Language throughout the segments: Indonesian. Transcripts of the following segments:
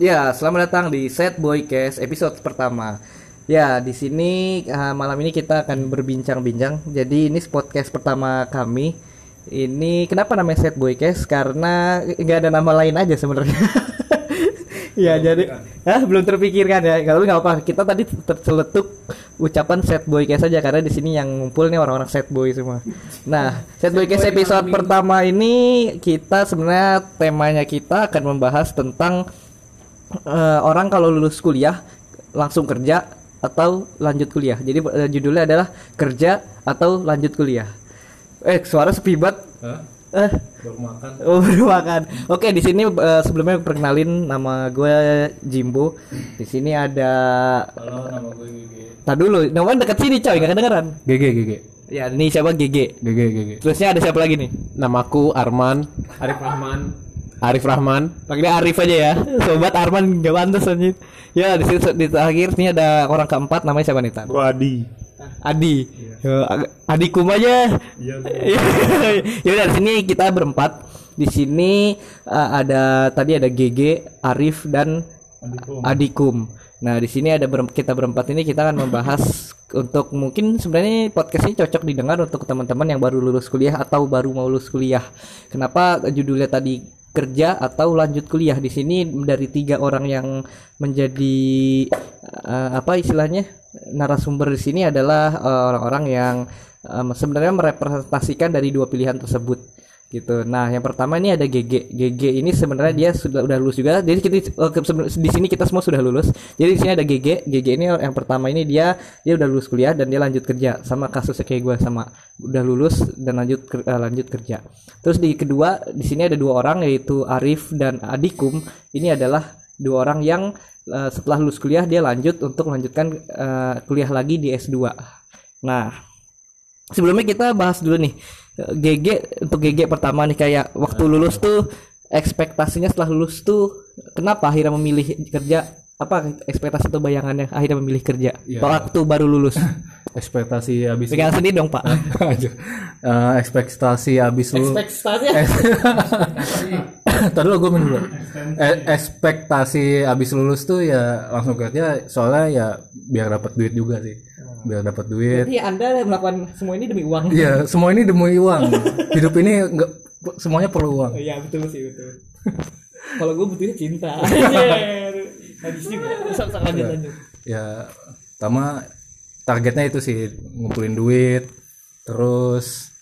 Ya, selamat datang di Set Boycast episode pertama. Ya, di sini uh, malam ini kita akan berbincang-bincang. Jadi ini podcast pertama kami. Ini kenapa namanya Set Boycast? Karena nggak ada nama lain aja sebenarnya. ya jadi ah belum terpikirkan ya kalau nggak apa kita tadi terceletuk ucapan set boy saja karena di sini yang ngumpul nih orang-orang set boy semua nah set boy episode pertama ini kita sebenarnya temanya kita akan membahas tentang uh, orang kalau lulus kuliah langsung kerja atau lanjut kuliah. Jadi uh, judulnya adalah kerja atau lanjut kuliah. Eh, suara sepi banget. Eh, baru makan. Oh, baru makan. Oke, di sini uh, sebelumnya perkenalin nama gue Jimbo. Di sini ada Halo, nama gue Gege. Tadi dulu, namanya dekat sini coy, nggak kedengeran. Gege, Gege. Ya, ini siapa GG? Gege, Gege. Terusnya ada siapa lagi nih? Namaku Arman Arif Rahman. Arif Rahman. Panggilnya Arif aja ya. Sobat Arman gak pantas anjir. Ya, di sini di akhir sini ada orang keempat namanya siapa nih, Tan? Gua Adi. Adi. Ya, adikum aja. Iya. ya udah di sini kita berempat. Di sini uh, ada tadi ada GG, Arif dan Adikum. Adikum. Nah, di sini ada ber- kita berempat ini kita akan membahas untuk mungkin sebenarnya podcast ini cocok didengar untuk teman-teman yang baru lulus kuliah atau baru mau lulus kuliah. Kenapa judulnya tadi kerja atau lanjut kuliah. Di sini dari tiga orang yang menjadi uh, apa istilahnya narasumber di sini adalah uh, orang-orang yang um, sebenarnya merepresentasikan dari dua pilihan tersebut gitu. Nah, yang pertama ini ada GG. GG ini sebenarnya dia sudah udah lulus juga. Jadi kita seben- di sini kita semua sudah lulus. Jadi di sini ada GG. GG ini yang pertama ini dia dia udah lulus kuliah dan dia lanjut kerja sama kasusnya kayak gue sama udah lulus dan lanjut uh, lanjut kerja. Terus di kedua di sini ada dua orang yaitu Arif dan Adikum. Ini adalah dua orang yang uh, setelah lulus kuliah dia lanjut untuk melanjutkan uh, kuliah lagi di S2. Nah, sebelumnya kita bahas dulu nih GG untuk GG pertama nih kayak waktu lulus tuh ekspektasinya setelah lulus tuh kenapa akhirnya memilih kerja apa ekspektasi atau bayangannya akhirnya memilih kerja Ya. waktu baru lulus Ekspektasi habis pegang sendiri dong pak. Eh, ekspektasi habis lu ekspektasi Tadi lo gue minum dulu. Eh, ekspektasi habis lulus tuh ya langsung kerja soalnya ya biar dapat duit juga sih. Biar dapat duit. Jadi anda melakukan semua ini demi uang Iya, semua ini demi uang. Hidup ini enggak semuanya perlu uang. Iya betul sih betul kalau gue butuhnya cinta habis juga bisa bisa lanjut lanjut Ya, pertama targetnya itu sih ngumpulin duit. Terus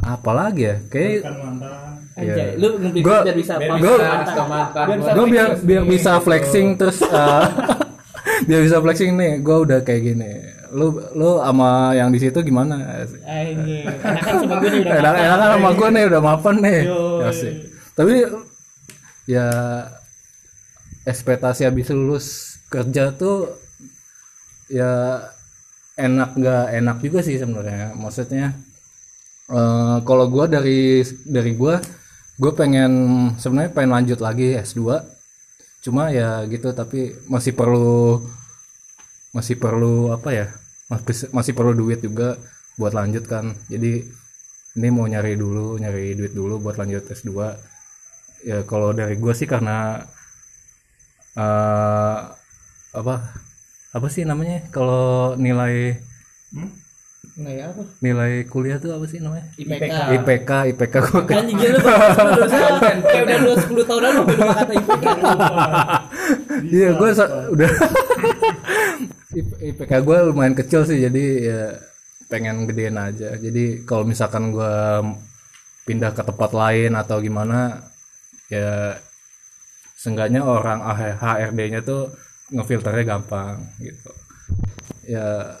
apa lagi ya? Kayak mantan. Anjay, lu ngumpulin biar bisa gua- Biar bisa gue biar flexing. biar bisa flexing terus uh, biar bisa flexing nih gue udah kayak gini. Lu lu sama yang di situ gimana? Anjay, enakan sama gue nih udah enak enakan sama gue nih udah mapan nih. Ya sih. Tapi ya ekspektasi habis lulus kerja tuh ya enak nggak enak juga sih sebenarnya. Maksudnya eh, kalau gue dari dari gue gue pengen sebenarnya pengen lanjut lagi S2 cuma ya gitu tapi masih perlu masih perlu apa ya masih masih perlu duit juga buat lanjut kan. Jadi ini mau nyari dulu nyari duit dulu buat lanjut S2 ya kalau dari gue sih karena eh apa apa sih namanya kalau nilai Nah, ya apa? nilai kuliah tuh apa sih namanya? IPK. IPK IPK gue Kan gila lu kayak udah dua sepuluh tahun lalu udah kata IPK. iya gue udah. IP- IPK gue lumayan kecil sih jadi ya pengen gedein aja. Jadi kalau misalkan gue pindah ke tempat lain atau gimana ya seenggaknya orang HRD-nya tuh ngefilternya gampang gitu. Ya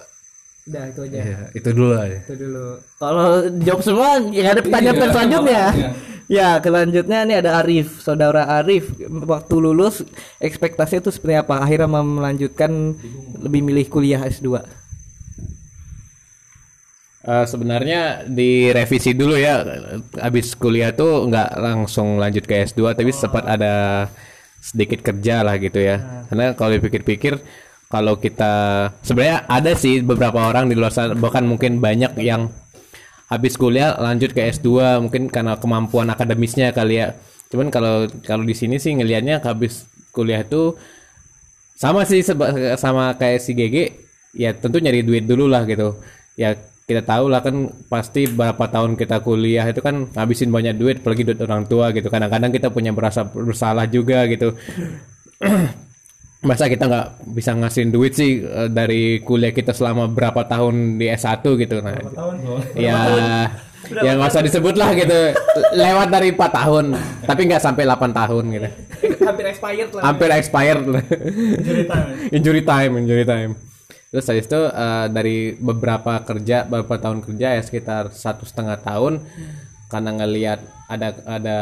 Udah itu aja. ya itu dulu aja Itu dulu. Kalau jawab semua ya ada pertanyaan selanjutnya. Ya, kelanjutnya nih ada Arif, saudara Arif. Waktu lulus ekspektasinya itu seperti apa? Akhirnya mau melanjutkan lebih milih kuliah S2. Eh, sebenarnya direvisi dulu ya. Habis kuliah tuh nggak langsung lanjut ke S2 tapi sempat ada sedikit kerja lah gitu ya. Karena kalau dipikir-pikir kalau kita sebenarnya ada sih beberapa orang di luar sana bahkan mungkin banyak yang habis kuliah lanjut ke S2 mungkin karena kemampuan akademisnya kali ya. Cuman kalau kalau di sini sih ngelihatnya habis kuliah itu sama sih seba- sama kayak si GG ya tentu nyari duit dulu lah gitu. Ya kita tahu lah kan pasti berapa tahun kita kuliah itu kan ngabisin banyak duit apalagi duit orang tua gitu. Kadang-kadang kita punya berasa bersalah juga gitu masa kita nggak bisa ngasihin duit sih eh, dari kuliah kita selama berapa tahun di S1 gitu. Nah ya ya nggak usah disebut lah gitu. Lewat dari 4 tahun tapi nggak sampai 8 tahun gitu. Hampir expired lah. Hampir expired. Injury time injury time. Terus habis itu eh, dari beberapa kerja beberapa tahun kerja ya sekitar satu setengah tahun karena ngelihat ada ada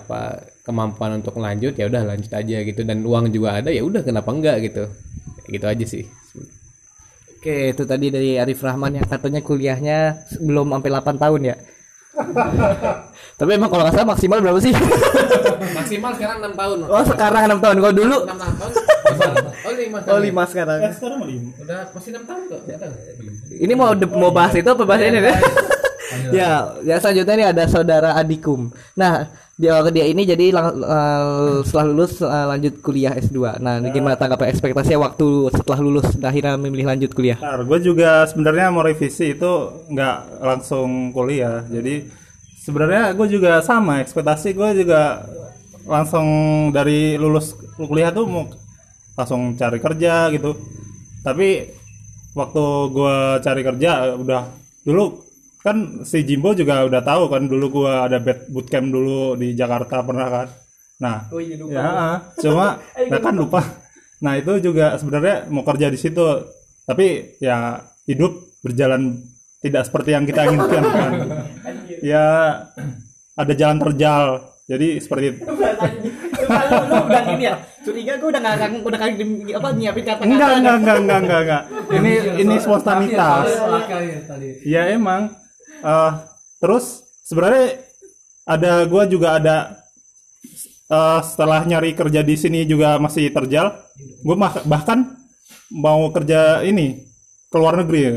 apa kemampuan untuk lanjut ya udah lanjut aja gitu dan uang juga ada ya udah kenapa enggak gitu gitu aja sih Oke, itu tadi dari Arif Rahman yang katanya kuliahnya belum sampai 8 tahun ya. Tapi emang kalau nggak salah maksimal berapa sih? maksimal sekarang 6 tahun Oh sekarang 6 tahun. Kalau dulu tahun oh 5 oh 5 sekarang. sekarang mau lima udah masih 6 tahun kok Ini mau de- mau bahas itu apa bahas ini deh? ya, ya selanjutnya ini ada saudara Adikum. Nah, dia dia ini jadi lang- eh, setelah lulus eh, lanjut kuliah S2. Nah, gimana tanggapan ekspektasinya waktu setelah lulus dan akhirnya memilih lanjut kuliah? Ntar, gue juga sebenarnya mau revisi itu nggak langsung kuliah. Jadi sebenarnya gue juga sama ekspektasi gue juga langsung dari lulus kuliah tuh mau langsung cari kerja gitu. Tapi waktu gue cari kerja udah dulu kan si Jimbo juga udah tahu kan dulu gue ada bed bootcamp dulu di Jakarta pernah kan. Nah, Oh iya, lupa. ya cuma nah kan lupa. Nah itu juga sebenarnya mau kerja di situ, tapi ya hidup berjalan tidak seperti yang kita inginkan kan. ya ada jalan terjal, jadi seperti itu. udah gini ya. Curiga gue udah nggak udah apa nyiapin kata-kata. Enggak enggak enggak enggak enggak enggak. Ini ini spontanitas. tadi Ya emang. Eh, terus sebenarnya ada gua juga ada eh, setelah nyari kerja di sini juga masih terjal. Gue bahkan mau kerja ini ke luar negeri ya.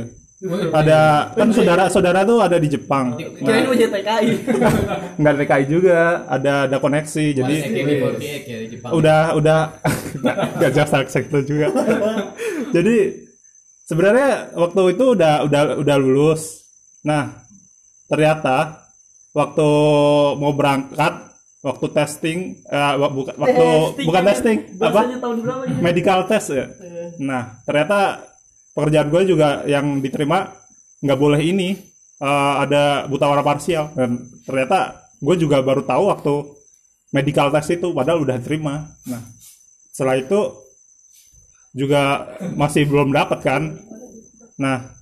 Ada kan saudara-saudara tuh ada di Jepang. Kirain mau jadi TKI. Nggak ada TKI juga, ada ada koneksi. Jadi udah udah nggak jasa sektor juga. Jadi sebenarnya waktu itu udah udah udah lulus. Nah ternyata waktu mau berangkat waktu testing eh, wa- buka- waktu bukan testing apa? Bahasanya tahun berapa ya? medical test ya. Nah ternyata pekerjaan gue juga yang diterima nggak boleh ini eh, ada buta warna parsial. Dan ternyata gue juga baru tahu waktu medical test itu padahal udah terima nah setelah itu juga masih belum dapat kan. Nah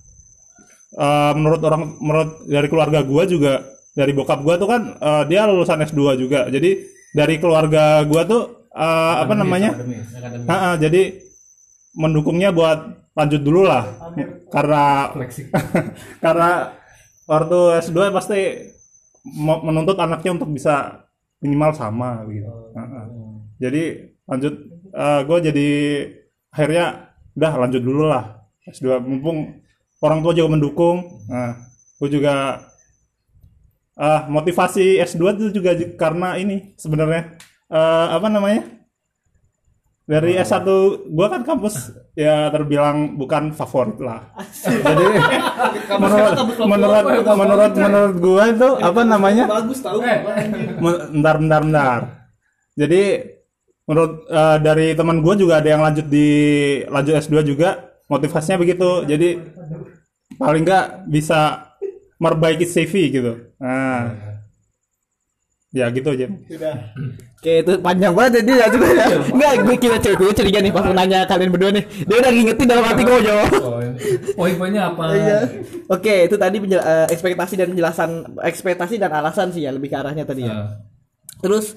eh, menurut orang menurut dari keluarga gua juga dari bokap gua tuh kan eh, dia lulusan S2 juga. Jadi dari keluarga gua tuh eh, apa namanya? Ha-ha, jadi mendukungnya buat lanjut dulu lah. Karena karena waktu S2 pasti menuntut anaknya untuk bisa minimal sama gitu. Ha-ha. jadi lanjut gue jadi akhirnya udah lanjut dulu lah S2 mumpung orang tua juga mendukung. Nah gue juga ah motivasi S2 itu juga karena ini sebenarnya eh, apa namanya? Dari S1 gua kan kampus ya terbilang bukan favorit lah. Jadi menurut menurut menurut menurut gua itu apa namanya? Bagus tahu. Men- bentar bentar bentar. Jadi menurut eh, dari teman gue juga ada yang lanjut di lanjut S2 juga motivasinya begitu. Jadi paling nggak bisa memperbaiki CV gitu nah ya gitu aja Oke itu panjang banget jadi ya juga ya. Enggak gue kira cewek gue curiga nih pas nanya kalian berdua nih. Dia udah ngingetin dalam hati gue jawab. poin-poinnya apa Iya. Oke, itu tadi penjel- eh, ekspektasi dan penjelasan ekspektasi dan alasan sih ya lebih ke arahnya tadi ya. Nah, Terus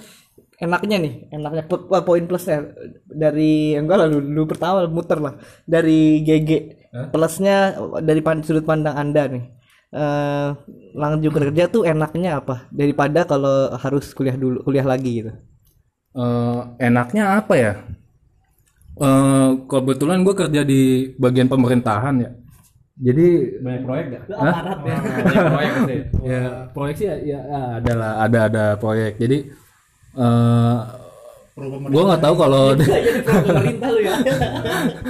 enaknya nih, enaknya po- po- poin plusnya dari enggak lah dulu, pertama muter lah dari GG. Plusnya dari pan- sudut pandang Anda nih. Eh lanjut kerja tuh enaknya apa daripada kalau harus kuliah dulu, kuliah lagi gitu. Eh, enaknya apa ya? Eh, kebetulan gue kerja di bagian pemerintahan ya. Jadi banyak proyek gak? Aparat ya. proyek sih ya proyek sih ya, ya ada lah ada ada proyek. Jadi eh, pemerintah. Gue nggak tahu kalau pemerintah ya.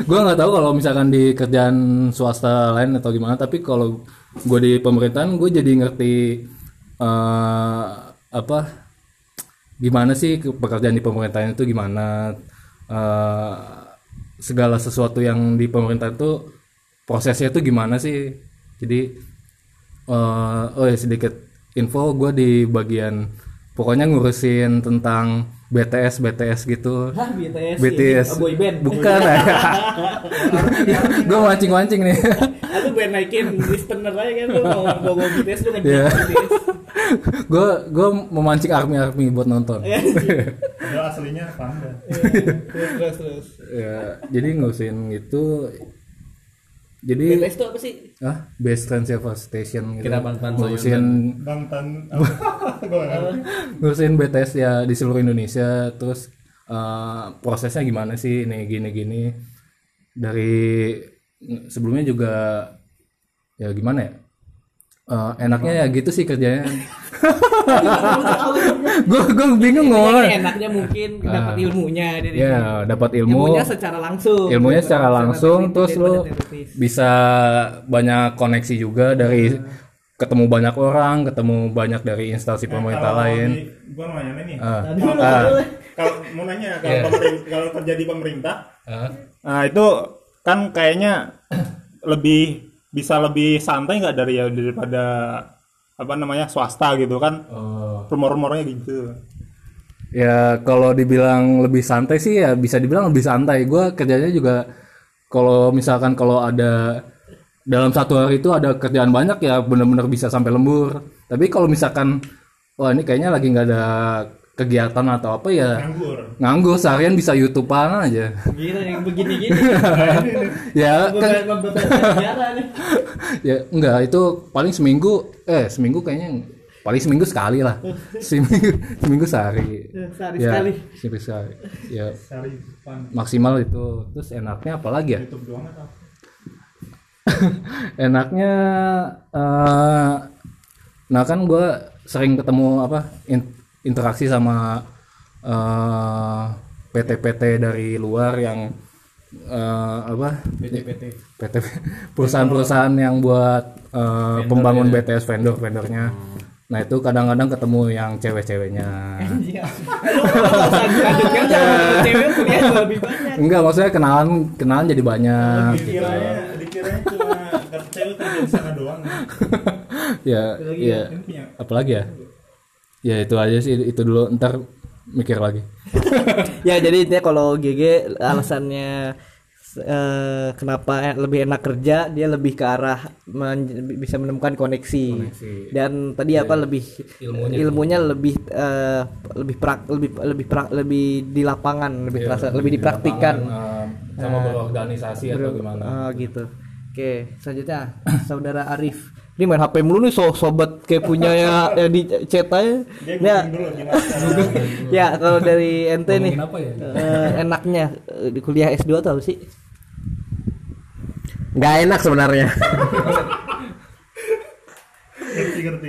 Gue nggak tahu kalau misalkan di kerjaan swasta lain atau gimana tapi kalau gue di pemerintahan gue jadi ngerti eh, apa gimana sih ke- pekerjaan di pemerintahan itu gimana eh, segala sesuatu yang di pemerintahan itu prosesnya itu gimana sih. Jadi eh, oh ya sedikit info gue di bagian pokoknya ngurusin tentang BTS BTS gitu Hah, BTS, BTS ini, oh, boy band. bukan gue mancing mancing nih Aku gue naikin listener aja kan lu mau bawa BTS lu Iya. ngejar BTS. gue gue memancing army army buat nonton Padahal aslinya panda. Terus terus terus. ya jadi ngurusin itu jadi BTS itu apa sih? ah base transceiver station gitu. Kira Bang Tan ngurusin Bang Tan ngurusin BTS ya di seluruh Indonesia. Terus eh, prosesnya gimana sih? Ini gini gini. Dari sebelumnya juga ya gimana ya? Eh, enaknya ya gitu sih kerjanya gue gue bingung ngomong enaknya mungkin dapat ilmunya dari ya dapat ilmu ilmunya secara langsung. ilmunya secara langsung terus lu bisa banyak koneksi juga dari ketemu banyak orang ketemu banyak dari instansi pemerintah lain Gue mau nanya nih. Ah. Tadi lu Ah. boleh. Kalau mau nanya kalau pemerintah kalau kerja di pemerintah, Ah. nah itu kan kayaknya lebih bisa lebih santai nggak dari ya daripada apa namanya swasta gitu kan Oh. Rumor-rumornya gitu. Ya kalau dibilang lebih santai sih ya bisa dibilang lebih santai. Gue kerjanya juga kalau misalkan kalau ada dalam satu hari itu ada kerjaan banyak ya benar-benar bisa sampai lembur. Tapi kalau misalkan wah ini kayaknya lagi nggak ada kegiatan atau apa ya nganggur. nganggur. Seharian bisa youtubean aja. Gila yang begini-gini. ya kan. ya enggak itu paling seminggu eh seminggu kayaknya paling seminggu sekali lah. Seminggu seminggu sehari. Sehari ya, sekali. seminggu sekali ya. Cari depan. Maksimal itu. Terus enaknya apa lagi ya? YouTube doang atau? Enaknya eh nah kan gue sering ketemu apa in- interaksi sama eh, PT-PT dari luar yang eh, apa? PT perusahaan-perusahaan yang buat eh, pembangun BTS vendor-vendornya nah itu kadang-kadang ketemu yang cewek-ceweknya. Iya. Enggak maksudnya kenalan kenalan jadi banyak gitu. dikiranya dikiranya cuma cewek kerja di sana doang. Ya ya. punya apalagi ya? Ya itu aja sih itu dulu. Ntar mikir lagi. Ya jadi intinya kalau GG alasannya eh, kenapa lebih enak kerja dia lebih ke arah men- bisa menemukan koneksi, dan tadi apa lebih ilmunya, lebih eh, lebih prak lebih lebih prak lebih di lapangan lebih terasa lebih dipraktikkan Eh, sama berorganisasi atau gimana? oh gitu. Oke selanjutnya saudara Arif. Ini main HP mulu nih so sobat kayak punya ya, yang di chat aja. Dia ya, dulu ya kalau dari ente nih ya? eh, enaknya eh, di kuliah S2 tuh apa sih? Nggak enak sebenarnya.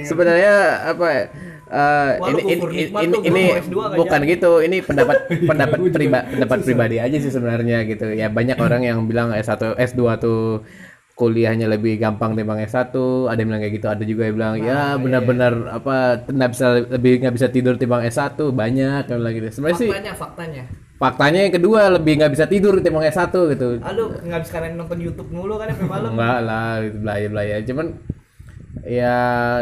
Sebenarnya apa lu ini ini ini, ini gua mau S2 nggak bukan gitu. Ini pendapat pendapat priba, pendapat pribadi aja sih sebenarnya gitu. Ya banyak orang yang bilang S1 S2 tuh kuliahnya lebih gampang dibanding S1 ada yang bilang kayak gitu ada juga yang bilang ya benar-benar apa nggak bisa lebih nggak bisa tidur timbang S1 banyak yang bilang gitu. Sebenarnya sih Faktanya, faktanya. yang kedua lebih nggak bisa tidur timbang S1 gitu Aduh, nggak bisa kalian nonton YouTube mulu kan sampai malam. Enggak lah, itu belaya-belaya. Cuman ya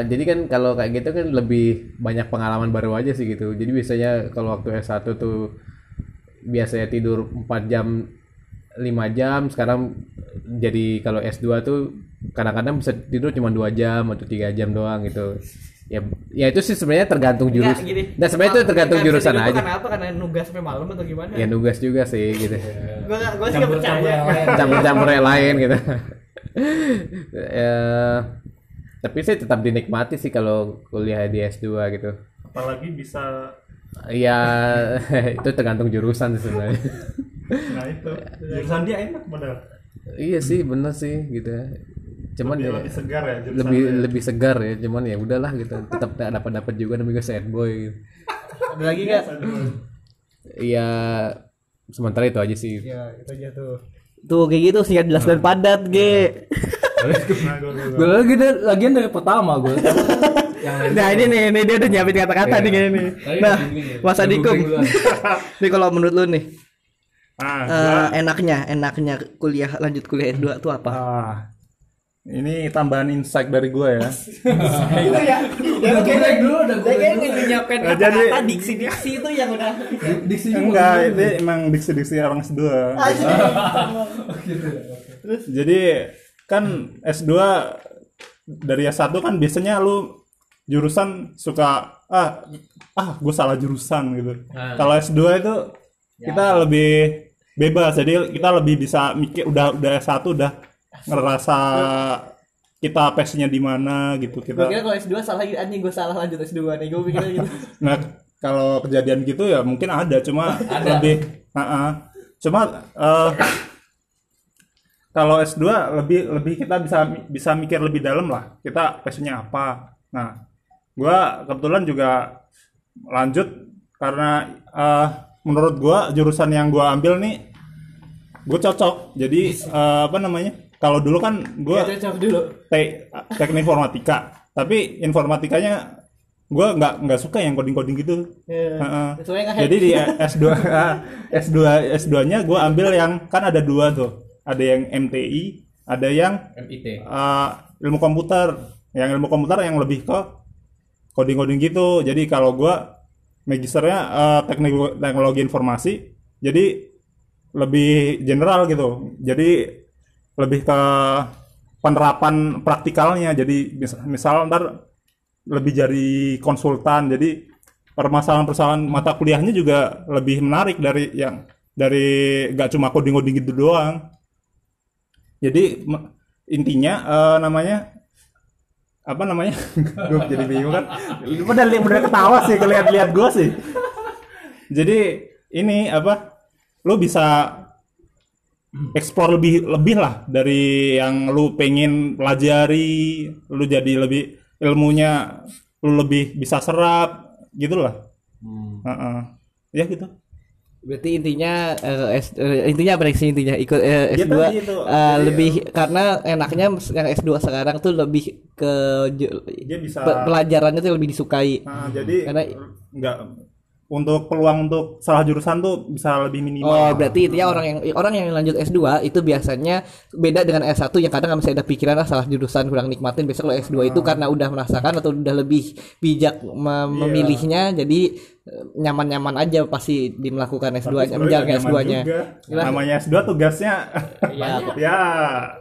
jadi kan kalau kayak gitu kan lebih banyak pengalaman baru aja sih gitu. Jadi biasanya kalau waktu S1 tuh biasanya tidur 4 jam 5 jam, sekarang jadi kalau S2 tuh kadang-kadang bisa tidur cuma 2 jam atau 3 jam doang gitu. Ya ya itu sih sebenarnya tergantung jurus. Nggak, gini. Nah, sebenarnya itu tergantung jurusan aja. Karena apa? Karena nugas sampai malam atau gimana? Ya nugas juga sih gitu. Gua nggak- gua sih percaya. campur-campur yang lain gitu. ya, tapi sih tetap dinikmati sih kalau kuliah di S2 gitu. apalagi bisa Ya itu tergantung jurusan sih sebenarnya. nah itu jurusan dia enak padahal iya sih bener sih gitu. Cuman dia ya lebih segar ya lebih dia. lebih segar ya cuman ya udahlah gitu tetap dapat dapat juga namanya sad boy gitu. Ada lagi nggak? ya sementara itu aja sih ya itu aja tuh Tuh kayak gitu singkat jelas dan padat, G. gue lagi lagian dari pertama gue Nah, ini nih, ini dia udah nyiapin kata-kata nih kayaknya nih. Nah, Mas Adikum. Nih kalau menurut lu nih, Nah, eh, enaknya, enaknya kuliah lanjut kuliah S2 tuh apa? ah, ini tambahan insight dari gue ya. udah gue dulu udah gue naik dulu. nyiapin Nah, jadi- diksi-diksi itu yang udah diksi Enggak, ini emang diksi-diksi orang S2. Jadi kan S2 dari S1 kan biasanya lu jurusan suka ah ah gue salah jurusan gitu. Kalau S2 itu kita lebih bebas jadi kita lebih bisa mikir udah udah S1 udah ngerasa kita passionnya di mana gitu kita. kalau S2 salah anjing gue salah lanjut S2 nih gue pikirnya gitu. Nah, kalau kejadian gitu ya mungkin ada, cuma lebih Heeh. Cuma eh, kalau S2 lebih lebih kita bisa bisa mikir lebih dalam lah. Kita passionnya apa. Nah, gua kebetulan juga lanjut karena eh, menurut gua jurusan yang gua ambil nih gue cocok. Jadi eh, apa namanya? Kalau dulu kan gua Cocok dulu. te- teknik informatika. Tapi informatikanya gue nggak nggak suka yang coding coding gitu. Heeh. Soalnya nggak jadi di S2 S2 S2 nya gue ambil yang kan ada dua tuh. Ada yang MTI ada yang MIT eh, ilmu komputer. Yang ilmu komputer yang lebih ke coding coding gitu. Jadi kalau gue magisternya eh, teknik teknologi informasi jadi lebih general gitu. Jadi lebih ke penerapan praktikalnya. Jadi mis- misal ntar lebih jadi konsultan. Jadi permasalahan-permasalahan mata kuliahnya juga lebih menarik dari yang dari gak cuma coding-coding gitu doang. Jadi intinya eh, namanya apa namanya? Gue jadi bingung kan. Udah li- udah ketawa sih kelihat-lihat gue sih. Jadi ini apa? Lu bisa explore lebih lebih lah dari yang lu pengen pelajari lu jadi lebih ilmunya lu lebih bisa serap gitu lah Heeh. ya gitu Berarti intinya eh, S, eh, intinya apa sih intinya ikut eh, Ya, S2 tadi itu. eh, Jadi, lebih karena enaknya yang S2 sekarang tuh lebih ke dia bisa pe- pelajarannya tuh lebih disukai. Nah, jadi Karena- nggak untuk peluang untuk salah jurusan tuh bisa lebih minimal. Oh, berarti intinya orang yang orang yang lanjut S2 itu biasanya beda dengan S1 yang kadang masih ada pikiran ah salah jurusan kurang nikmatin. Biasanya kalau S2 itu karena udah merasakan atau udah lebih bijak mem- memilihnya jadi eh, nyaman-nyaman aja pasti di melakukan S2 nya menjalankan nyaman S2-nya. juga. Gimana? Namanya S2 tugasnya Iya. ya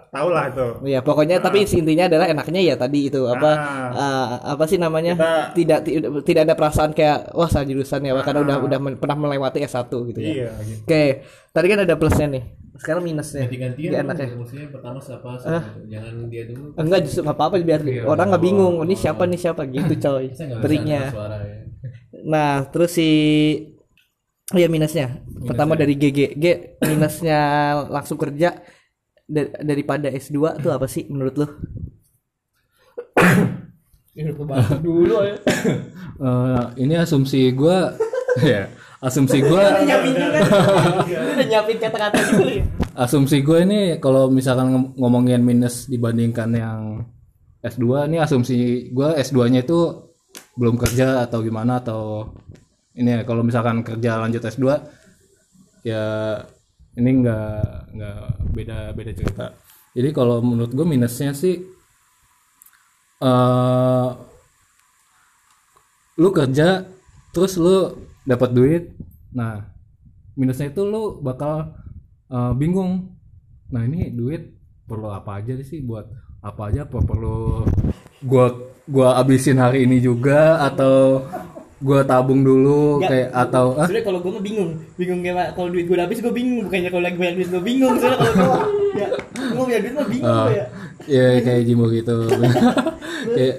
tau lah itu. Iya, pokoknya tapi intinya adalah enaknya ya tadi itu apa Ah. eh, apa sih namanya? Kita- Tidak ti- tidak ada perasaan kayak wah salah jurusan ya karena udah udah men- pernah melewati S1 gitu ya. Iya. gitu. Oke, tadi kan ada plusnya nih. Sekarang minusnya. ganti-gantian enaknya. maksudnya pertama siapa jangan dia dulu Enggak justru nggak apa-apa biar orang nggak bingung. Ini siapa nih siapa gitu coy. saya Triknya. suara ya Nah, terus si oh ya minusnya. Pertama dari GG. G minusnya langsung kerja da- daripada S2 tuh apa sih menurut lu? dulu ya. Eh, ini asumsi gue ya asumsi gue Nyiapin kata-kata dulu ya. asumsi gue ini kalau misalkan ngom- ngomongin minus dibandingkan yang S2 ini asumsi gue S2 nya itu belum kerja atau gimana atau ini ya kalau misalkan kerja lanjut S2 ya ini enggak enggak beda beda cerita. Jadi kalau menurut gue minusnya sih eh lu kerja terus lu dapat duit nah minusnya itu lu bakal eh, bingung. Nah ini duit perlu apa aja sih? Buat apa aja? Apa perlu gua gua abisin hari ini juga atau gua tabung dulu kayak atau ah, Sebenernya kalau gue mah bingung, bingung kayak kalau duit gue habis gue bingung, bukannya kalau lagi banyak duit gue bingung. Soalnya kalau gue ya gue punya duit mah bingung gue ya. ya kayak Jimbo gitu kayak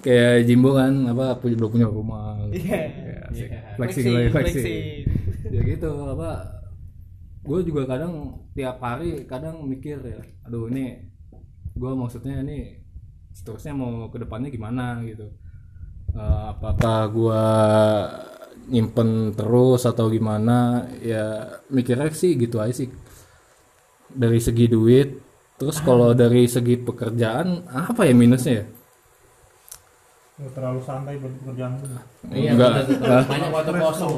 kayak Jimbo kan apa pu- belum punya rumah Iya. Ya, asik. flexing lagi flexing ya gitu apa gue juga kadang tiap hari kadang mikir ya aduh ini gue maksudnya ini seterusnya mau ke depannya gimana gitu Eh, apakah gue nyimpen terus atau gimana ya mikirnya sih gitu aja sih dari segi duit terus kalau dari segi pekerjaan apa ya minusnya ya terlalu santai buat pekerjaan. Iya, Enggak. betul. banyak waktu kosong.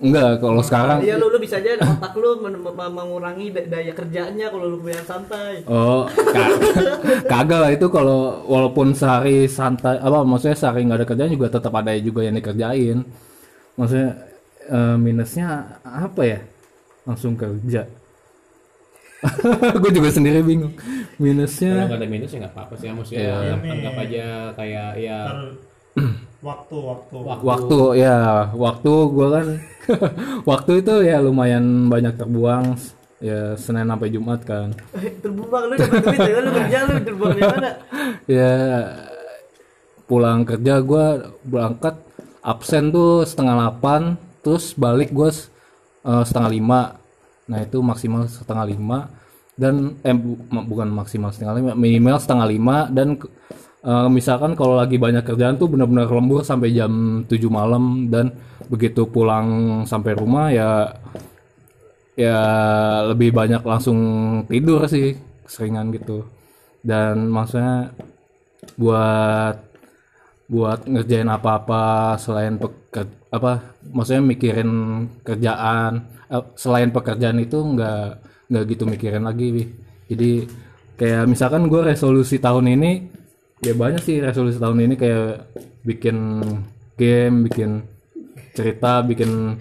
Enggak kalau sekarang Iya lu lu bisa aja otak lu men- men- mengurangi da- daya kerjanya kalau lu punya santai. Oh, ka- kagak lah itu kalau walaupun sehari santai apa maksudnya sehari nggak ada kerjaan juga tetap ada juga yang dikerjain. Maksudnya eh, minusnya apa ya? Langsung kerja. Gue juga sendiri bingung. Kalau Minusnya nggak ada minus ya nggak apa-apa sih. Maksudnya Iya. anggap, anggap aja kayak ya Waktu, waktu. waktu ya waktu gue kan waktu itu ya lumayan banyak terbuang ya Senin sampai Jumat kan. Terbuang lu dapat duit ya lu kerja lu terbuang di mana? ya pulang kerja gue berangkat absen tuh setengah delapan terus balik gue setengah lima nah itu maksimal setengah lima dan eh bu- bukan maksimal setengah lima minimal setengah lima dan eh, misalkan kalau lagi banyak kerjaan tuh benar-benar lembur sampai jam 7 malam dan begitu pulang sampai rumah ya ya lebih banyak langsung tidur sih seringan gitu. Dan maksudnya buat buat ngerjain apa-apa selain peker, apa maksudnya mikirin kerjaan eh, selain pekerjaan itu nggak nggak gitu mikirin lagi. Jadi kayak misalkan gue resolusi tahun ini ya banyak sih resolusi tahun ini kayak bikin game bikin cerita bikin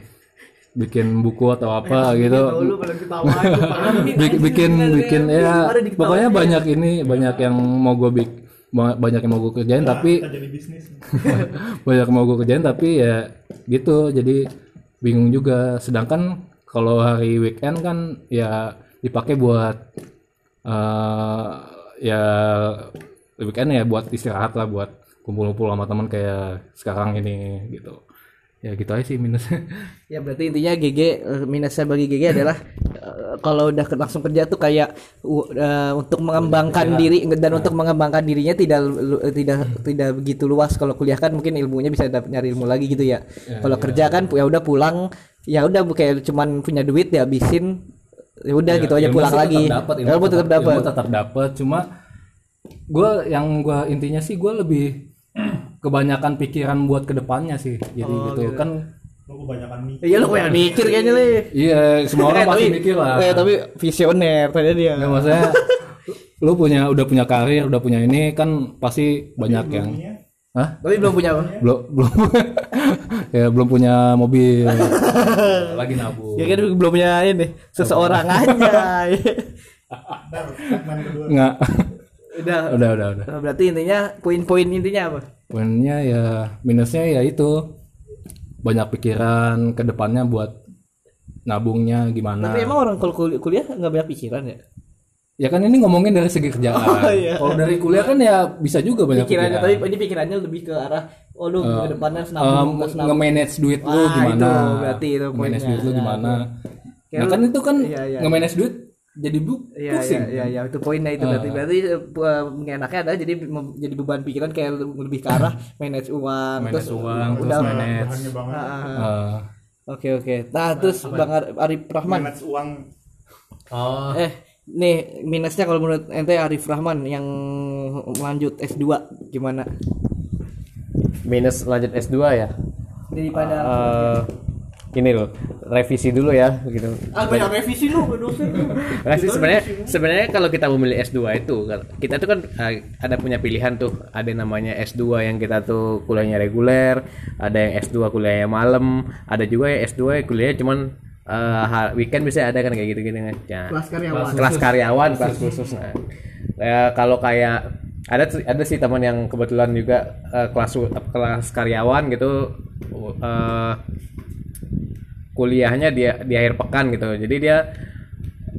bikin buku atau apa gitu Lu kalau ketawa itu parah. Bik- bikin bikin ya pokoknya banyak ini banyak yang mau gue bik ba- banyak yang mau gue kerjain tapi jadi bisnis. banyak yang mau gue kerjain tapi ya gitu jadi bingung juga sedangkan kalau hari weekend kan ya dipakai buat eh ya weekend ya buat istirahat lah buat kumpul-kumpul sama teman kayak sekarang ini gitu ya gitu aja sih minusnya Ya berarti intinya GG eh, minusnya bagi GG adalah eh, kalau udah langsung kerja tuh kayak u- eh, untuk mengembangkan diri dan untuk mengembangkan dirinya tidak tidak tidak begitu luas kalau kuliah kan mungkin ilmunya bisa dapat nyari ilmu lagi gitu ya. kalau kerja kan ya udah pulang ya udah kayak cuman punya duit ya habisin ya udah gitu aja pulang lagi. dapat, ilmu, Ilmu tetap dapat. ilmu tetap dapat cuma gue yang gue intinya sih gue lebih kebanyakan pikiran buat ke depannya sih jadi Oh, gitu kan Lu kebanyakan mikir. Iya lu kayak mikir kayaknya nih. iya semua orang Eh, pasti tapi- mikir lah eh, tapi visioner tadi dia. Nggak, maksudnya lu punya udah punya karir udah punya ini kan pasti banyak yang Punya. Hah? Tapi belum punya apa? belum belum ya belum punya mobil lagi nabung Ya kan belum punya ini seseorang aja. Nggak udah. udah udah udah Nah, Berarti intinya poin-poin intinya apa? poinnya ya minusnya ya itu banyak pikiran ke depannya buat nabungnya gimana Tapi emang orang kalau kul- kuliah nggak banyak pikiran ya? ya kan ini ngomongin dari segi kerjaan Oh, iya. kalau dari kuliah kan ya bisa juga banyak Pikirannya pikiran tapi ini pikirannya lebih ke arah oh lu ke depannya harus Um, nabung, harus nabung. nge-manage duit lu gimana itu berarti itu nge-manage poinnya. duit lu Ya, gimana Kayak nah kan itu kan Iya, iya. nge-manage duit jadi bu Iya pusing iya iya iya itu poinnya itu berarti berarti uh, enaknya adalah jadi jadi beban pikiran kayak lebih ke arah manage uang manage terus uang terus udah manage. Ah, ah, ah. uh, Oke oke. Nah terus Bang Ar- Arif Rahman. Manage uang. Oh, Eh nih minusnya kalau menurut ente Arif Rahman yang lanjut S2 gimana? minus lanjut S2 ya. Daripada Eh ini loh, revisi dulu ya gitu. ah banyak revisi lu dosen. Revisi sebenarnya sebenarnya kalau kita memilih S2 itu kita tuh kan eh, ada punya pilihan tuh. Ada yang namanya S2 yang kita tuh kuliahnya reguler, ada yang S2 kuliahnya malam, ada juga yang S2 yang kuliahnya cuman ha- weekend bisa ada kan kayak gitu-gitu kan. Ya. Kelas karyawan. kelas karyawan kelas khusus nah ya kalau kayak ada ada sih teman yang kebetulan juga eh, kelas kelas karyawan gitu eh, kuliahnya dia di akhir pekan gitu. Jadi dia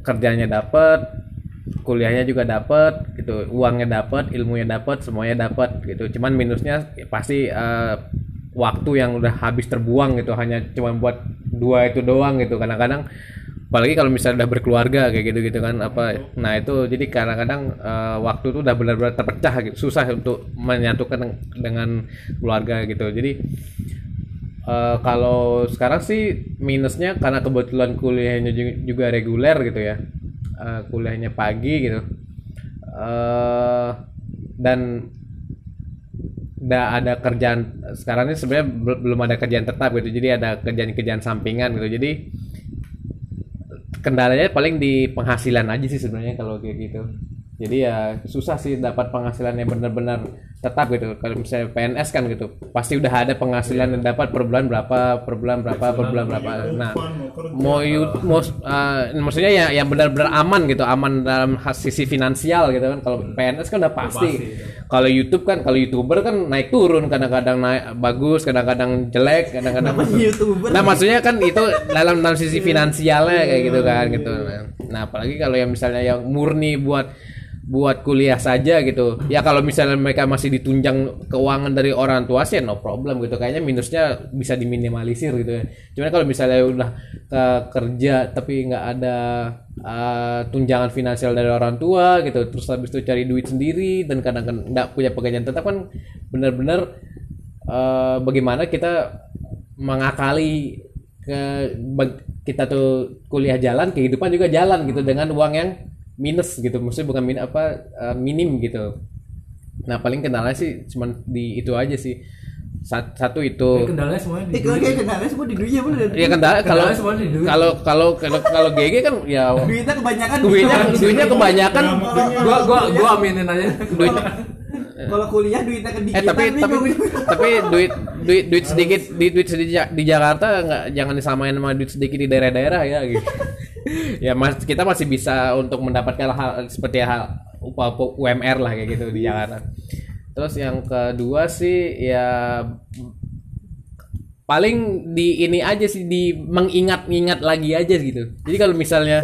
kerjanya dapet kuliahnya juga dapet gitu. Uangnya dapet ilmunya dapet semuanya dapet gitu. Cuman minusnya ya pasti eh, waktu yang udah habis terbuang gitu. Hanya cuma buat dua itu doang gitu. Kadang-kadang apalagi kalau misalnya udah berkeluarga kayak gitu gitu kan apa nah itu jadi kadang-kadang eh, waktu itu udah benar-benar terpecah gitu. Susah untuk menyatukan dengan keluarga gitu. Jadi Eh, kalau sekarang sih minusnya karena kebetulan kuliahnya ju- juga reguler gitu ya. Eh, kuliahnya pagi gitu. eh dan nggak ada kerjaan sekarang ini sebenarnya bel- belum ada kerjaan tetap gitu. Jadi ada kerjaan-kerjaan sampingan gitu. Jadi kendalanya paling di penghasilan aja sih sebenarnya kalau kayak gitu. Jadi ya susah sih dapat penghasilan yang benar-benar tetap gitu. Kalau misalnya PNS kan gitu, pasti udah ada penghasilan yang dapat per bulan berapa, per bulan berapa, per bulan berapa. Nah, mau you- mau uh, maksudnya ya yang benar-benar aman gitu, aman dalam sisi finansial gitu kan. Kalau PNS kan udah pasti. Kalau YouTube kan, kalau youtuber kan naik turun, kadang-kadang naik bagus, kadang-kadang jelek, kadang-kadang. Nah maksudnya kan itu dalam dalam sisi finansialnya kayak gitu kan gitu. Nah apalagi kalau yang misalnya yang murni buat buat kuliah saja gitu. Ya kalau misalnya mereka masih ditunjang keuangan dari orang tua sih no problem gitu. Kayaknya minusnya bisa diminimalisir gitu ya. Cuman kalau misalnya udah ke kerja tapi nggak ada uh, tunjangan finansial dari orang tua gitu, terus habis itu cari duit sendiri dan kadang-kadang nggak punya pekerjaan tetap kan benar-benar eh, bagaimana kita mengakali ke kita tuh kuliah jalan kehidupan juga jalan gitu dengan uang yang minus gitu maksudnya bukan min apa eh, minim gitu. Nah paling kendalanya sih cuman di itu aja sih. Sat- satu itu. Kendalanya semuanya di Eh, kayak kendala semua di duitnya bener. ya kendala kalau Kendalanya semua di duit. kalau kalau kalau kalau GG kan ya Duitnya kebanyakan. duitnya duitnya kebanyakan. gua gua gua aminin aja. Duit Kalau kuliah duitnya eh kedikitan. tapi tapi tapi duit duit duit sedikit di duit sedikit di Jakarta nggak jangan disamain sama duit sedikit di daerah-daerah ya gitu ya mas kita masih bisa untuk mendapatkan hal seperti hal UMR lah kayak gitu di Jakarta terus yang kedua sih ya paling di ini aja sih di mengingat-ingat lagi aja gitu jadi kalau misalnya.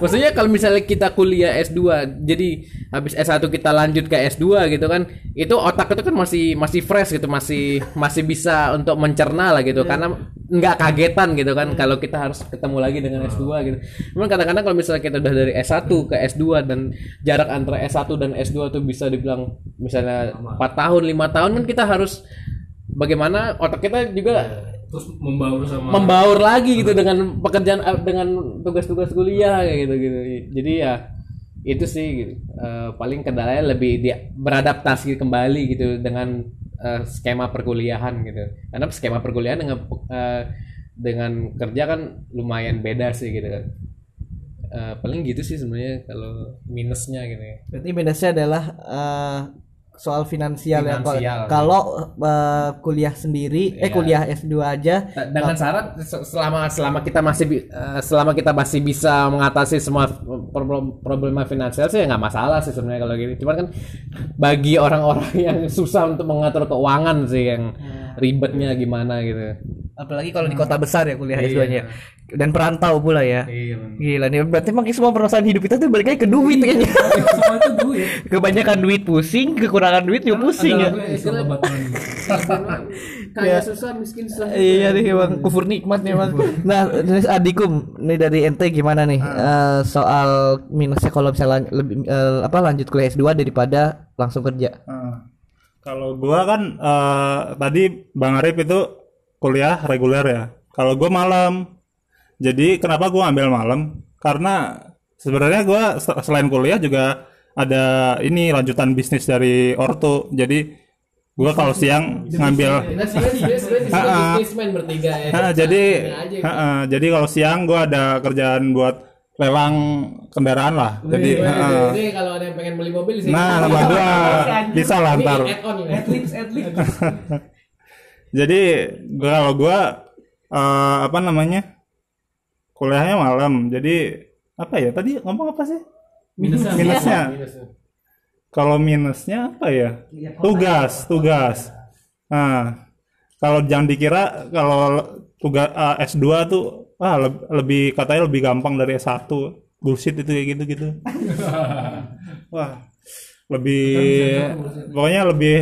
Maksudnya kalau misalnya kita kuliah S2, jadi habis S1 kita lanjut ke S2 gitu kan, itu otak itu kan masih masih fresh gitu, masih masih bisa untuk mencerna lah gitu karena nggak kagetan gitu kan kalau kita harus ketemu lagi dengan S2 gitu. Cuman kadang-kadang kalau misalnya kita udah dari S1 ke S2 dan jarak antara S1 dan S2 tuh bisa dibilang misalnya 4 tahun, lima tahun kan kita harus bagaimana otak kita juga terus membaur sama membaur lagi gitu dengan pekerjaan eh, dengan tugas-tugas kuliah kayak gitu gitu. Jadi ya itu sih gitu. Eh, paling kendalanya lebih dia beradaptasi kembali gitu dengan eh, skema perkuliahan gitu. Karena skema perkuliahan dengan eh, dengan kerja kan lumayan beda sih gitu. Kan Eh, paling gitu sih sebenarnya kalau minusnya gitu ya. Berarti minusnya adalah eh, soal finansial, ya Kalau- Finansial. kalau eh, kuliah sendiri eh Iya. kuliah S2 aja dengan syarat se- selama selama kita masih eh, selama kita masih bisa mengatasi semua problem problema finansial sih ya nggak masalah sih sebenarnya kalau gini cuman kan bagi orang-orang yang susah untuk mengatur keuangan sih yang ribetnya gimana gitu apalagi kalau di kota besar ya kuliah S2-nya dan perantau pula ya. iya Gila nih berarti emang semua permasalahan hidup kita tuh balik lagi ke duit kayaknya. semua itu duit. Kebanyakan duit pusing, kekurangan duit juga pusing ya. Kaya susah miskin susah Iya nih emang kufur nikmat nih emang. Nah, terus Adikum nih dari ente gimana nih? Eh, soal minusnya kalau misalnya lebih eh, apa lanjut kuliah S2 daripada langsung kerja? Nah, kalau gua kan eh, tadi Bang Arif itu kuliah reguler ya. Kalau gua malam. Jadi kenapa gua ambil malam? Karena sebenarnya gua se- selain kuliah juga ada ini lanjutan bisnis dari orto. Jadi gua kalau siang ngambil ah. bertiga ya Nah, jadi ha, ha, jadi kalau siang gua ada kerjaan buat lelang kendaraan lah. Jadi kalau ada yang pengen beli mobil di sini. Nah, nama gua bisa lah ntar. Jadi kalau gua eh, apa namanya? Kuliahnya malam. Jadi apa ya? Tadi ngomong apa sih? minusnya Minusnya. Kalau minusnya apa ya? Tugas, tugas. Nah, kalau jangan dikira kalau tugas S2 tuh ah leb- lebih katanya lebih gampang dari S1. Bullshit itu kayak gitu-gitu. Wah, lebih pokoknya lebih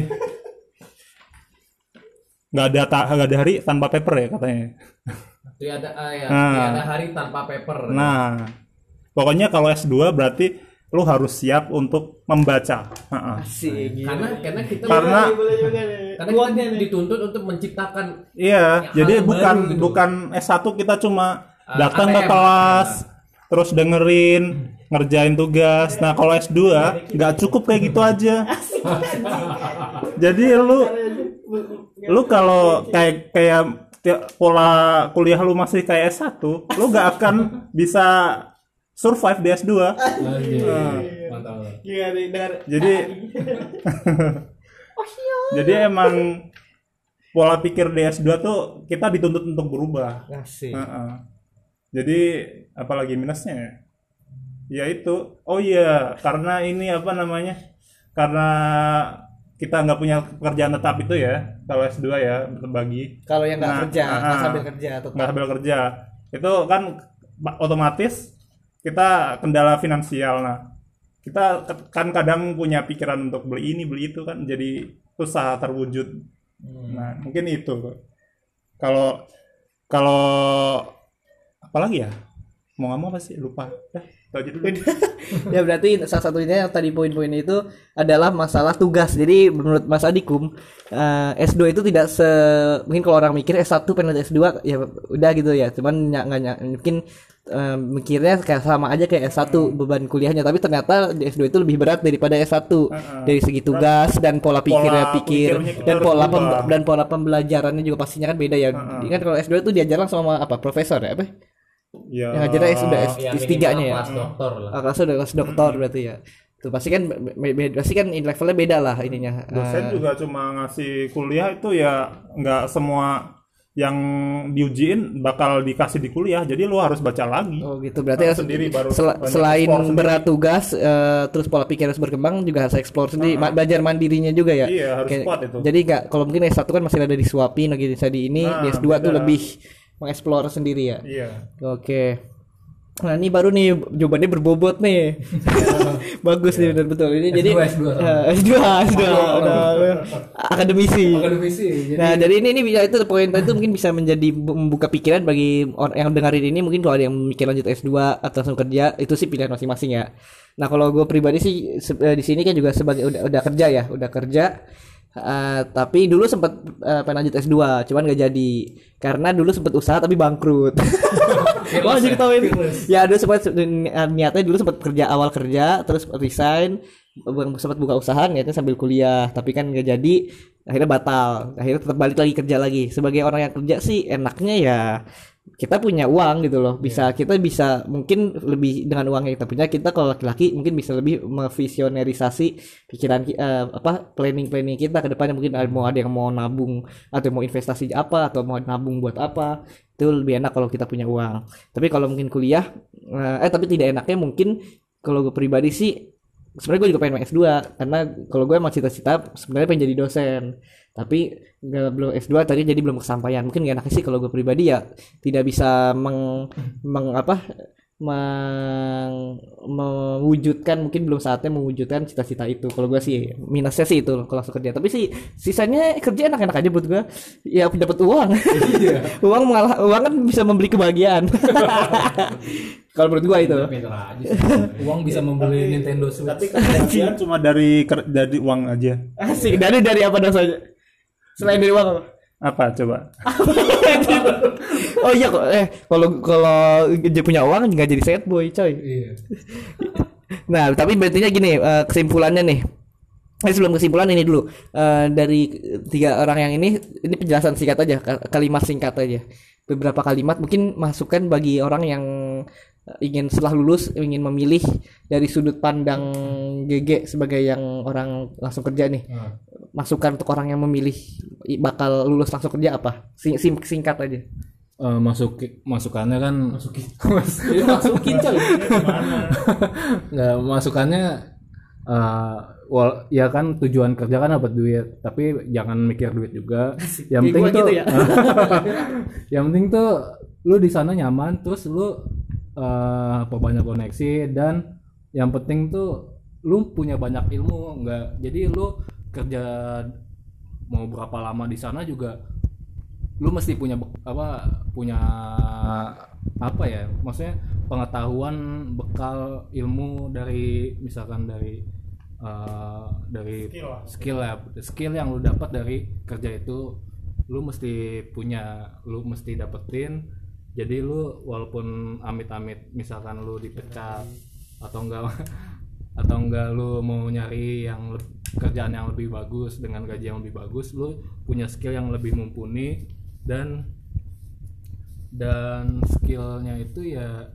nggak ada ta- nggak ada hari tanpa paper ya katanya. Tiada ah, ya, Nah. tiada hari tanpa paper. Nah, pokoknya kalau S2 berarti lu harus siap untuk membaca. Heeh. Asik. karena karena kita Karena karena kita dituntut untuk menciptakan iya, jadi bukan baru gitu. bukan S1 kita cuma Ah, datang ke ATM. kelas terus dengerin ngerjain tugas. Nah, kalau S2 nggak cukup kayak gitu aja. Jadi lu lu kalau kayak kayak pola kuliah lu masih kayak S1, lu gak akan bisa survive di S2. mantap Gimana nih, dengar Jadi Jadi emang pola pikir di S2 tuh kita dituntut untuk berubah. Asik. Heeh. Jadi apalagi minusnya ya? Ya itu. Oh iya, karena ini apa namanya? Karena kita nggak punya pekerjaan tetap itu ya, kalau S2 ya terbagi. Kalau yang nggak Nah, kerja, nggak ah, sambil kerja atau nggak sambil kerja. Itu kan otomatis kita kendala finansial. Nah kita kan kadang punya pikiran untuk beli ini beli itu kan jadi susah terwujud. Nah mungkin itu. Kalau kalau apalagi ya? Mau nggak mau pasti lupa. Dulu ya berarti salah satunya yang tadi poin-poin itu adalah masalah tugas. Jadi menurut Mas Adikum eh, S2 itu tidak se mungkin kalau orang mikir S1 pengen lanjut S2 ya udah gitu ya. Cuman nggak ny- mungkin eh, mikirnya kayak sama aja kayak S1 beban kuliahnya tapi ternyata di S2 itu lebih berat daripada S1 dari segi tugas dan pola pikirnya Pola pikir dan pola pem- dan pola pembelajarannya juga pastinya kan beda ya. Kan kalau S2 itu diajar langsung sama apa? Profesor ya apa? Ya Yang ngajarnya S udah S, ya S3 minimal nya ya. kelas doktor lah Ah, kelasnya udah kelas doktor berarti ya. Tuh pasti kan pasti kan levelnya beda lah ininya. dosen Ah, juga cuma ngasih kuliah itu ya nggak semua yang diujiin bakal dikasih di kuliah jadi lu harus baca lagi Oh gitu berarti harus- sendiri baru sel- selain sendiri. berat tugas eh, terus pola pikir harus berkembang juga harus explore sendiri Ma- belajar mandirinya juga ya. Iya, harus Kayak- kuat itu. Jadi nggak kalau mungkin S1 kan masih ada disuapin lagi bisa di ini, Nah, di S2 tuh lebih mengeksplor sendiri ya. iya Oke. Nah ini baru nih jawabannya berbobot nih. Bagus nih benar betul. Ini jadi S2, S2. Eh, S2, S2, udah, akademisi. akademisi jadi Nah, dari ini ini bisa itu poin itu mungkin bisa menjadi bu- membuka pikiran bagi orang yang dengerin ini mungkin kalau ada yang mikir lanjut S2 atau langsung kerja itu sih pilihan masing-masing ya. Nah, kalau gue pribadi sih eh, di sini kan juga sebagai udah udah kerja ya, udah kerja Eh, tapi dulu sempat eh, pengen lanjut S2, cuman gak jadi karena dulu sempat usaha tapi bangkrut. Wah, jadi ketawain. Ya, dulu sempat niatnya dulu sempat kerja awal kerja, terus resign, sempat buka usaha niatnya sambil kuliah, tapi kan gak jadi, akhirnya batal. Akhirnya tetap balik lagi kerja lagi. Sebagai orang yang kerja sih enaknya ya kita punya uang gitu loh. Bisa kita bisa mungkin lebih dengan uang yang kita punya, kita kalau laki-laki mungkin bisa lebih memvisionerisasi pikiran ki- eh, apa planning-planning kita ke depannya. Mungkin ada mau ada yang mau nabung atau mau investasi apa atau mau nabung buat apa itu lebih enak kalau kita punya uang. Tapi kalau mungkin kuliah eh, eh tapi tidak enaknya mungkin kalau gue pribadi sih sebenarnya gue juga pengen S2 karena kalau gue emang cita-cita sebenarnya pengen jadi dosen tapi belum S2 tadi jadi belum kesampaian. Mungkin gak enaknya sih kalau gue pribadi ya tidak bisa meng, meng apa meng, mewujudkan mungkin belum saatnya mewujudkan cita-cita itu. Kalau gue sih minusnya sih itu kalau langsung kerja. Tapi sih sisanya kerja enak-enak aja buat gue. Ya dapat uang. Uang malah uang kan bisa membeli kebahagiaan. Kalau menurut gue itu. Uang bisa membeli Nintendo Switch. tapi kebahagiaan cuma dari dari uang aja. Asik. Dari dari apa dong saja selain dari uang apa? apa coba oh iya kok eh kalau kalau dia punya uang nggak jadi sad boy coy iya Nah, tapi berarti gini, eh, kesimpulannya nih. Eh, sebelum kesimpulan ini dulu. Eh, dari tiga orang yang ini, ini penjelasan singkat aja, ka- kalimat singkat aja. Beberapa kalimat mungkin masukan bagi orang yang ingin setelah lulus ingin memilih dari sudut pandang GG sebagai yang orang langsung kerja nih. Masukan untuk orang yang memilih bakal lulus langsung kerja apa? Sing- sing- singkat aja. Eh, masuk masukannya kan masukin Masukin coy. nggak masukannya eh wal ya kan tujuan kerja kan dapat duit tapi jangan mikir duit juga yang penting tuh gitu ya. yang penting tuh lu di sana nyaman terus lu eh perbanyak koneksi dan yang penting tuh lu punya banyak ilmu nggak jadi lu kerja mau berapa lama di sana juga lu mesti punya apa punya apa ya maksudnya pengetahuan bekal ilmu dari misalkan dari eh, dari Skill skill ya skill yang lu dapat dari kerja itu lu mesti punya lu mesti dapetin jadi lu walaupun amit-amit misalkan lu dipecat atau enggak atau enggak lu mau nyari yang kerjaan yang lebih bagus dengan gaji yang lebih bagus lu punya skill yang lebih mumpuni dan dan skillnya itu ya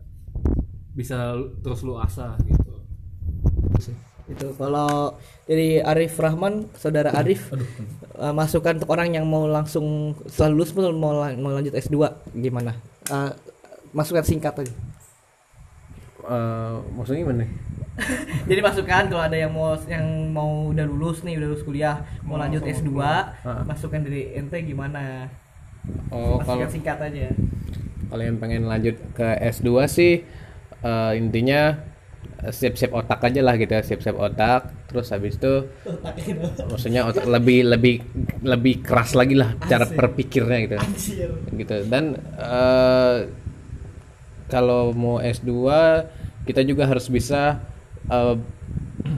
bisa terus lu asah gitu. Itu kalau dari Arif Rahman saudara Arif eh, masukan untuk orang yang mau langsung setelah lulus pun mau, lang- mau lanjut S2 gimana? Eh, masukan singkat aja. Eh, maksudnya gimana? jadi masukan kalau ada yang mau yang mau udah lulus nih udah lulus kuliah mau lanjut S2 masukan dari ente gimana? Oh, kalau masukan singkat aja. kalau yang pengen lanjut ke S2 sih eh, intinya siap-siap otak aja lah gitu ya, siap-siap otak. Terus habis itu maksudnya otak lebih lebih lebih keras lagi lah cara berpikirnya gitu. Gitu. Dan eh, kalau mau S2 kita juga harus bisa eh,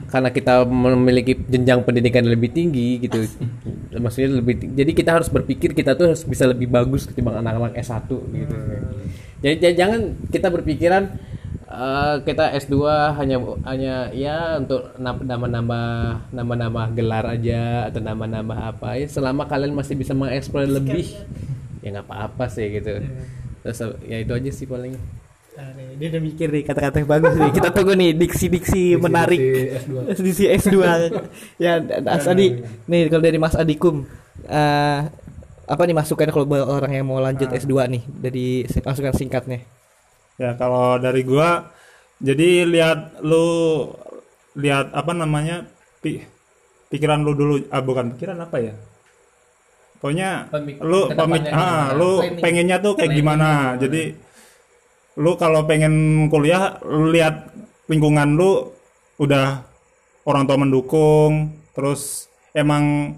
karena kita memiliki jenjang pendidikan yang lebih tinggi gitu. Maksudnya lebih ting- jadi kita harus berpikir kita tuh harus bisa lebih bagus ketimbang anak-anak S1 gitu. Jadi j- jangan kita berpikiran eh, kita S2 hanya hanya ya untuk nam- nambah-nambah nambah-nambah gelar aja atau nambah-nambah apa ya selama kalian masih bisa mengeksplor lebih ya nggak apa-apa sih gitu terus ya itu aja sih paling Nah, nih, dia udah mikir nih kata-kata yang bagus nih. Kita tunggu nih diksi-diksi menarik. Diksi S2. ya, Mas Adi. Nih kalau dari Mas Adikum eh apa nih masukan kalau buat orang yang mau lanjut S2 nih dari masukan singkatnya. Ya kalau dari gua jadi lihat lu lihat apa namanya pi- pikiran lu dulu ah bukan pikiran apa ya? Pokoknya Pemik- lu pemik ah gimana? lu Planning. pengennya tuh kayak Planning gimana. gimana. Jadi lu kalau pengen kuliah lu lihat lingkungan lu udah orang tua mendukung terus emang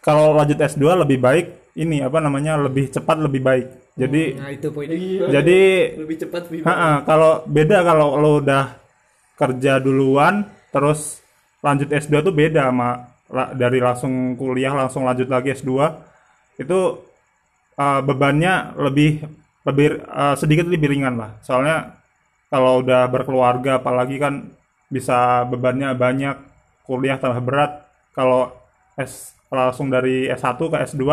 kalau lanjut S2 lebih baik ini apa namanya lebih cepat lebih baik. Jadi Nah, itu poinnya. jadi Lebih cepat lebih Ha-ha, kalau beda kalau lo udah kerja duluan terus lanjut S2 tuh beda sama la- dari langsung kuliah langsung lanjut lagi S2 itu uh, bebannya lebih lebih uh, sedikit lebih ringan lah. Soalnya kalau udah berkeluarga apalagi kan bisa bebannya banyak kuliah tambah berat. Kalau S langsung dari S1 ke S2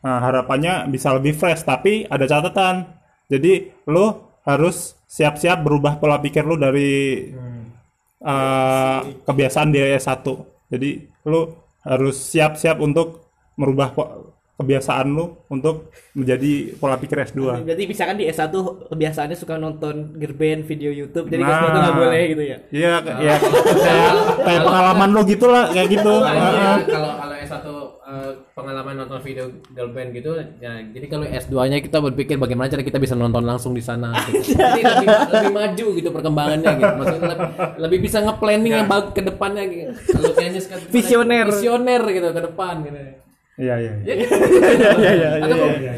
Nah, harapannya bisa lebih fresh, tapi ada catatan. Jadi, lo harus siap-siap berubah pola pikir lo dari eh, kebiasaan di S1. Jadi, lo harus siap-siap untuk merubah po- kebiasaan lo untuk menjadi pola pikir S2. Berarti misalkan di S1 kebiasaannya suka nonton gerben video YouTube jadi Nah. kelas itu nggak boleh gitu ya. Iya, ya, kayak, kayak pengalaman lo gitu lah, kayak gitu. Heeh. kalau kalau S1 eh, pengalaman nonton video girl band gitu ya jadi kalau S2 nya kita berpikir bagaimana cara kita bisa nonton langsung di sana gitu. jadi lebih, lebih maju gitu perkembangannya gitu maksudnya lebih, lebih bisa nge-planning yang bagus ke depannya gitu kalau kayaknya sekarang Visioner. visioner gitu ke depan gitu Iya, iya. iya. Iya iya iya.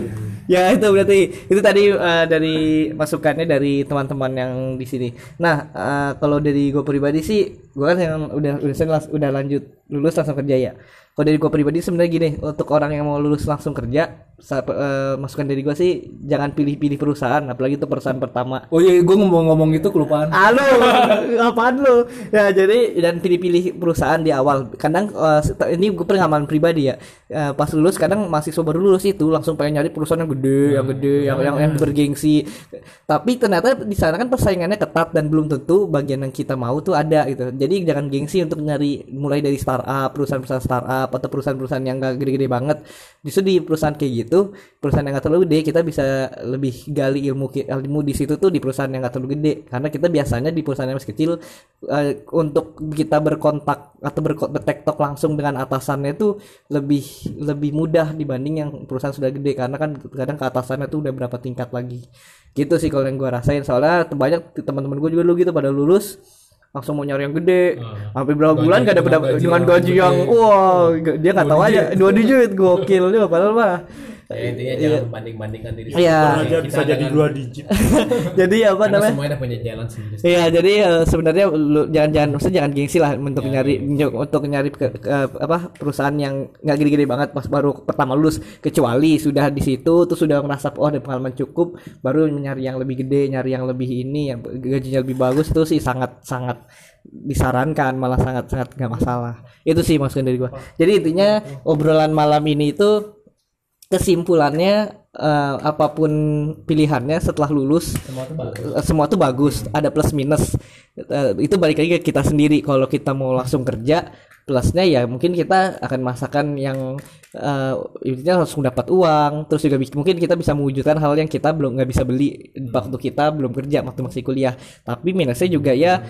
Ya itu berarti itu tadi eh, dari masukannya dari teman-teman yang di sini. Nah eh, kalau dari gue pribadi sih gue kan yang udah udah udah lanjut lulus langsung kerja ya. Kalau dari gue pribadi sebenarnya gini untuk orang yang mau lulus langsung kerja, eh, masukan dari gue sih jangan pilih-pilih perusahaan, apalagi itu perusahaan pertama. oh iya gue ngomong-ngomong itu kelupaan Halo, apaan lu? Ya jadi dan pilih-pilih perusahaan di awal. Kadang eh, ini gue pengalaman pribadi ya. Eh, pas lulus kadang mahasiswa baru lulus itu langsung pengen nyari perusahaan yang gede, yang gede, yang yang, yang bergengsi. Tapi ternyata di sana kan persaingannya ketat dan belum tentu bagian yang kita mau tuh ada gitu. Jadi jangan gengsi untuk nyari mulai dari startup, perusahaan-perusahaan startup atau perusahaan-perusahaan yang gak gede-gede banget. Justru di perusahaan kayak gitu, perusahaan yang gak terlalu gede kita bisa lebih gali ilmu ilmu di situ tuh di perusahaan yang gak terlalu gede. Karena kita biasanya di perusahaan yang masih kecil eh, untuk kita berkontak atau bertektok langsung dengan atasannya itu lebih lebih mudah dibanding yang perusahaan sudah gede. Karena kan kadang ke atasannya tuh udah berapa tingkat lagi. Gitu sih kalau yang gua rasain. Soalnya banyak teman-teman gue juga dulu gitu pada lulus langsung mau nyari yang gede. Sampai berapa bulan gak dapet dengan gaji dengan yang wah dia nggak tahu aja dua digit gokil juga padahal mah Ya, intinya jangan membanding-bandingkan diri Iya. aja bisa jadi dua digit jadi apa Karena namanya semuanya udah punya jalan sendiri. Iya, jadi eh, sebenarnya lu jangan jangan maksudnya jangan gengsi lah untuk nyari untuk nyari ke- ke- apa perusahaan yang nggak gede-gede banget pas baru pertama lulus kecuali sudah di situ terus sudah merasa oh ada pengalaman cukup baru nyari yang lebih gede, nyari yang lebih ini yang gajinya lebih bagus itu sih sangat sangat disarankan malah sangat sangat nggak masalah. Itu sih maksudnya dari gua. Jadi intinya obrolan malam ini itu kesimpulannya eh, apa pun pilihannya setelah lulus eh, semua tuh bagus. Ada plus minus. Eh, itu balik lagi ke kita sendiri. Kalau kita mau langsung kerja plusnya ya mungkin kita akan masakan yang eh, intinya langsung dapat uang. Terus juga mungkin kita bisa mewujudkan hal yang kita belum nggak bisa beli waktu kita belum kerja waktu masih kuliah. Tapi minusnya juga ya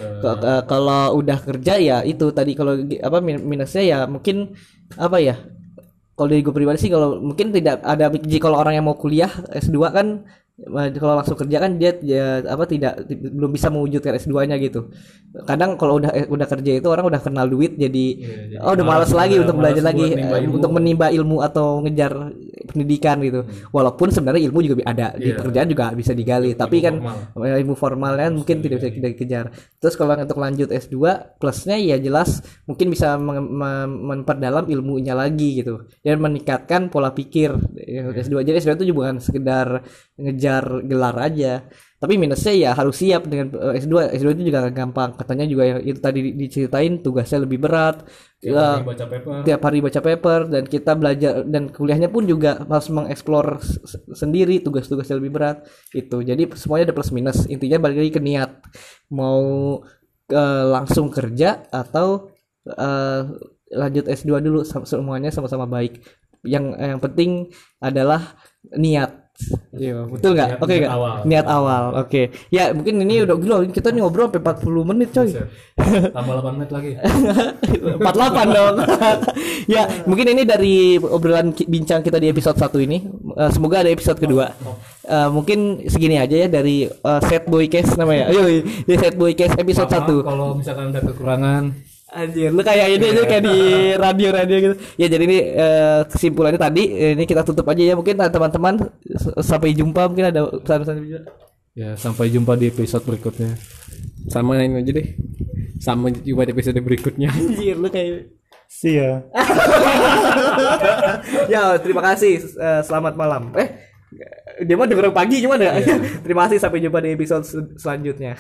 kalau udah kerja ya itu tadi. Kalau apa min- minusnya ya mungkin apa ya kalau dari gue pribadi sih kalau mungkin tidak ada kalau orang yang mau kuliah S2 kan kalau langsung kerja kan dia ya, apa tidak ti- belum bisa mewujudkan S2-nya gitu. Kadang kalau udah eh, udah kerja itu orang udah kenal duit jadi, oh udah malas lagi untuk belajar lagi eh, untuk menimba ilmu atau ngejar pendidikan gitu. Walaupun sebenarnya ilmu juga ada di pekerjaan juga bisa digali, tapi kan eh, ilmu formal kan mungkin tidak bisa kita kejar. Terus kalau untuk lanjut S2 plusnya ya jelas mungkin bisa mem- mem- memperdalam ilmunya lagi gitu. Dan meningkatkan pola pikir. Yang S2 jadi S2 itu juga bukan sekedar ngejar gelar aja. Tapi minusnya ya harus siap dengan eh, S2 S2 itu juga gampang. Katanya juga yang itu tadi di- diceritain tugasnya lebih berat. Ya, baca paper. tiap hari baca paper dan kita belajar dan kuliahnya pun juga harus mengeksplor sendiri tugas-tugasnya lebih berat itu jadi semuanya ada plus minus. Intinya balik lagi ke niat. Mau eh, langsung kerja atau eh, lanjut S2 dulu. Semuanya sama-sama baik. Yang yang penting adalah niat Iya, betul nggak? Oke nggak? awal. Niat awal. Oke. Ya, mungkin ini udah gila kita nih ngobrol sampai 40 menit, coy. tambah 8 menit lagi 48 dong. ya, mungkin ini dari obrolan bincang kita di episode 1 ini. Eh, semoga ada episode kedua. Eh, mungkin segini aja ya dari eh, Set Boy Case namanya. Ayo, di Set Boy Case episode Sama, 1. kalau misalkan ada kekurangan Anjir, lu kayak ini aja kayak di radio-radio gitu. Ya jadi ini eh, kesimpulannya tadi eh, ini kita tutup aja ya. Mungkin teman-teman s- sampai jumpa mungkin ada pesan-pesan juga. ya sampai jumpa di episode berikutnya Sama ini aja deh. Sama juga di episode berikutnya. Anjir, lu kayak sih ya ya terima kasih Eh, selamat malam eh dia mah denger pagi gimana ya terima kasih sampai jumpa di episode sel- selanjutnya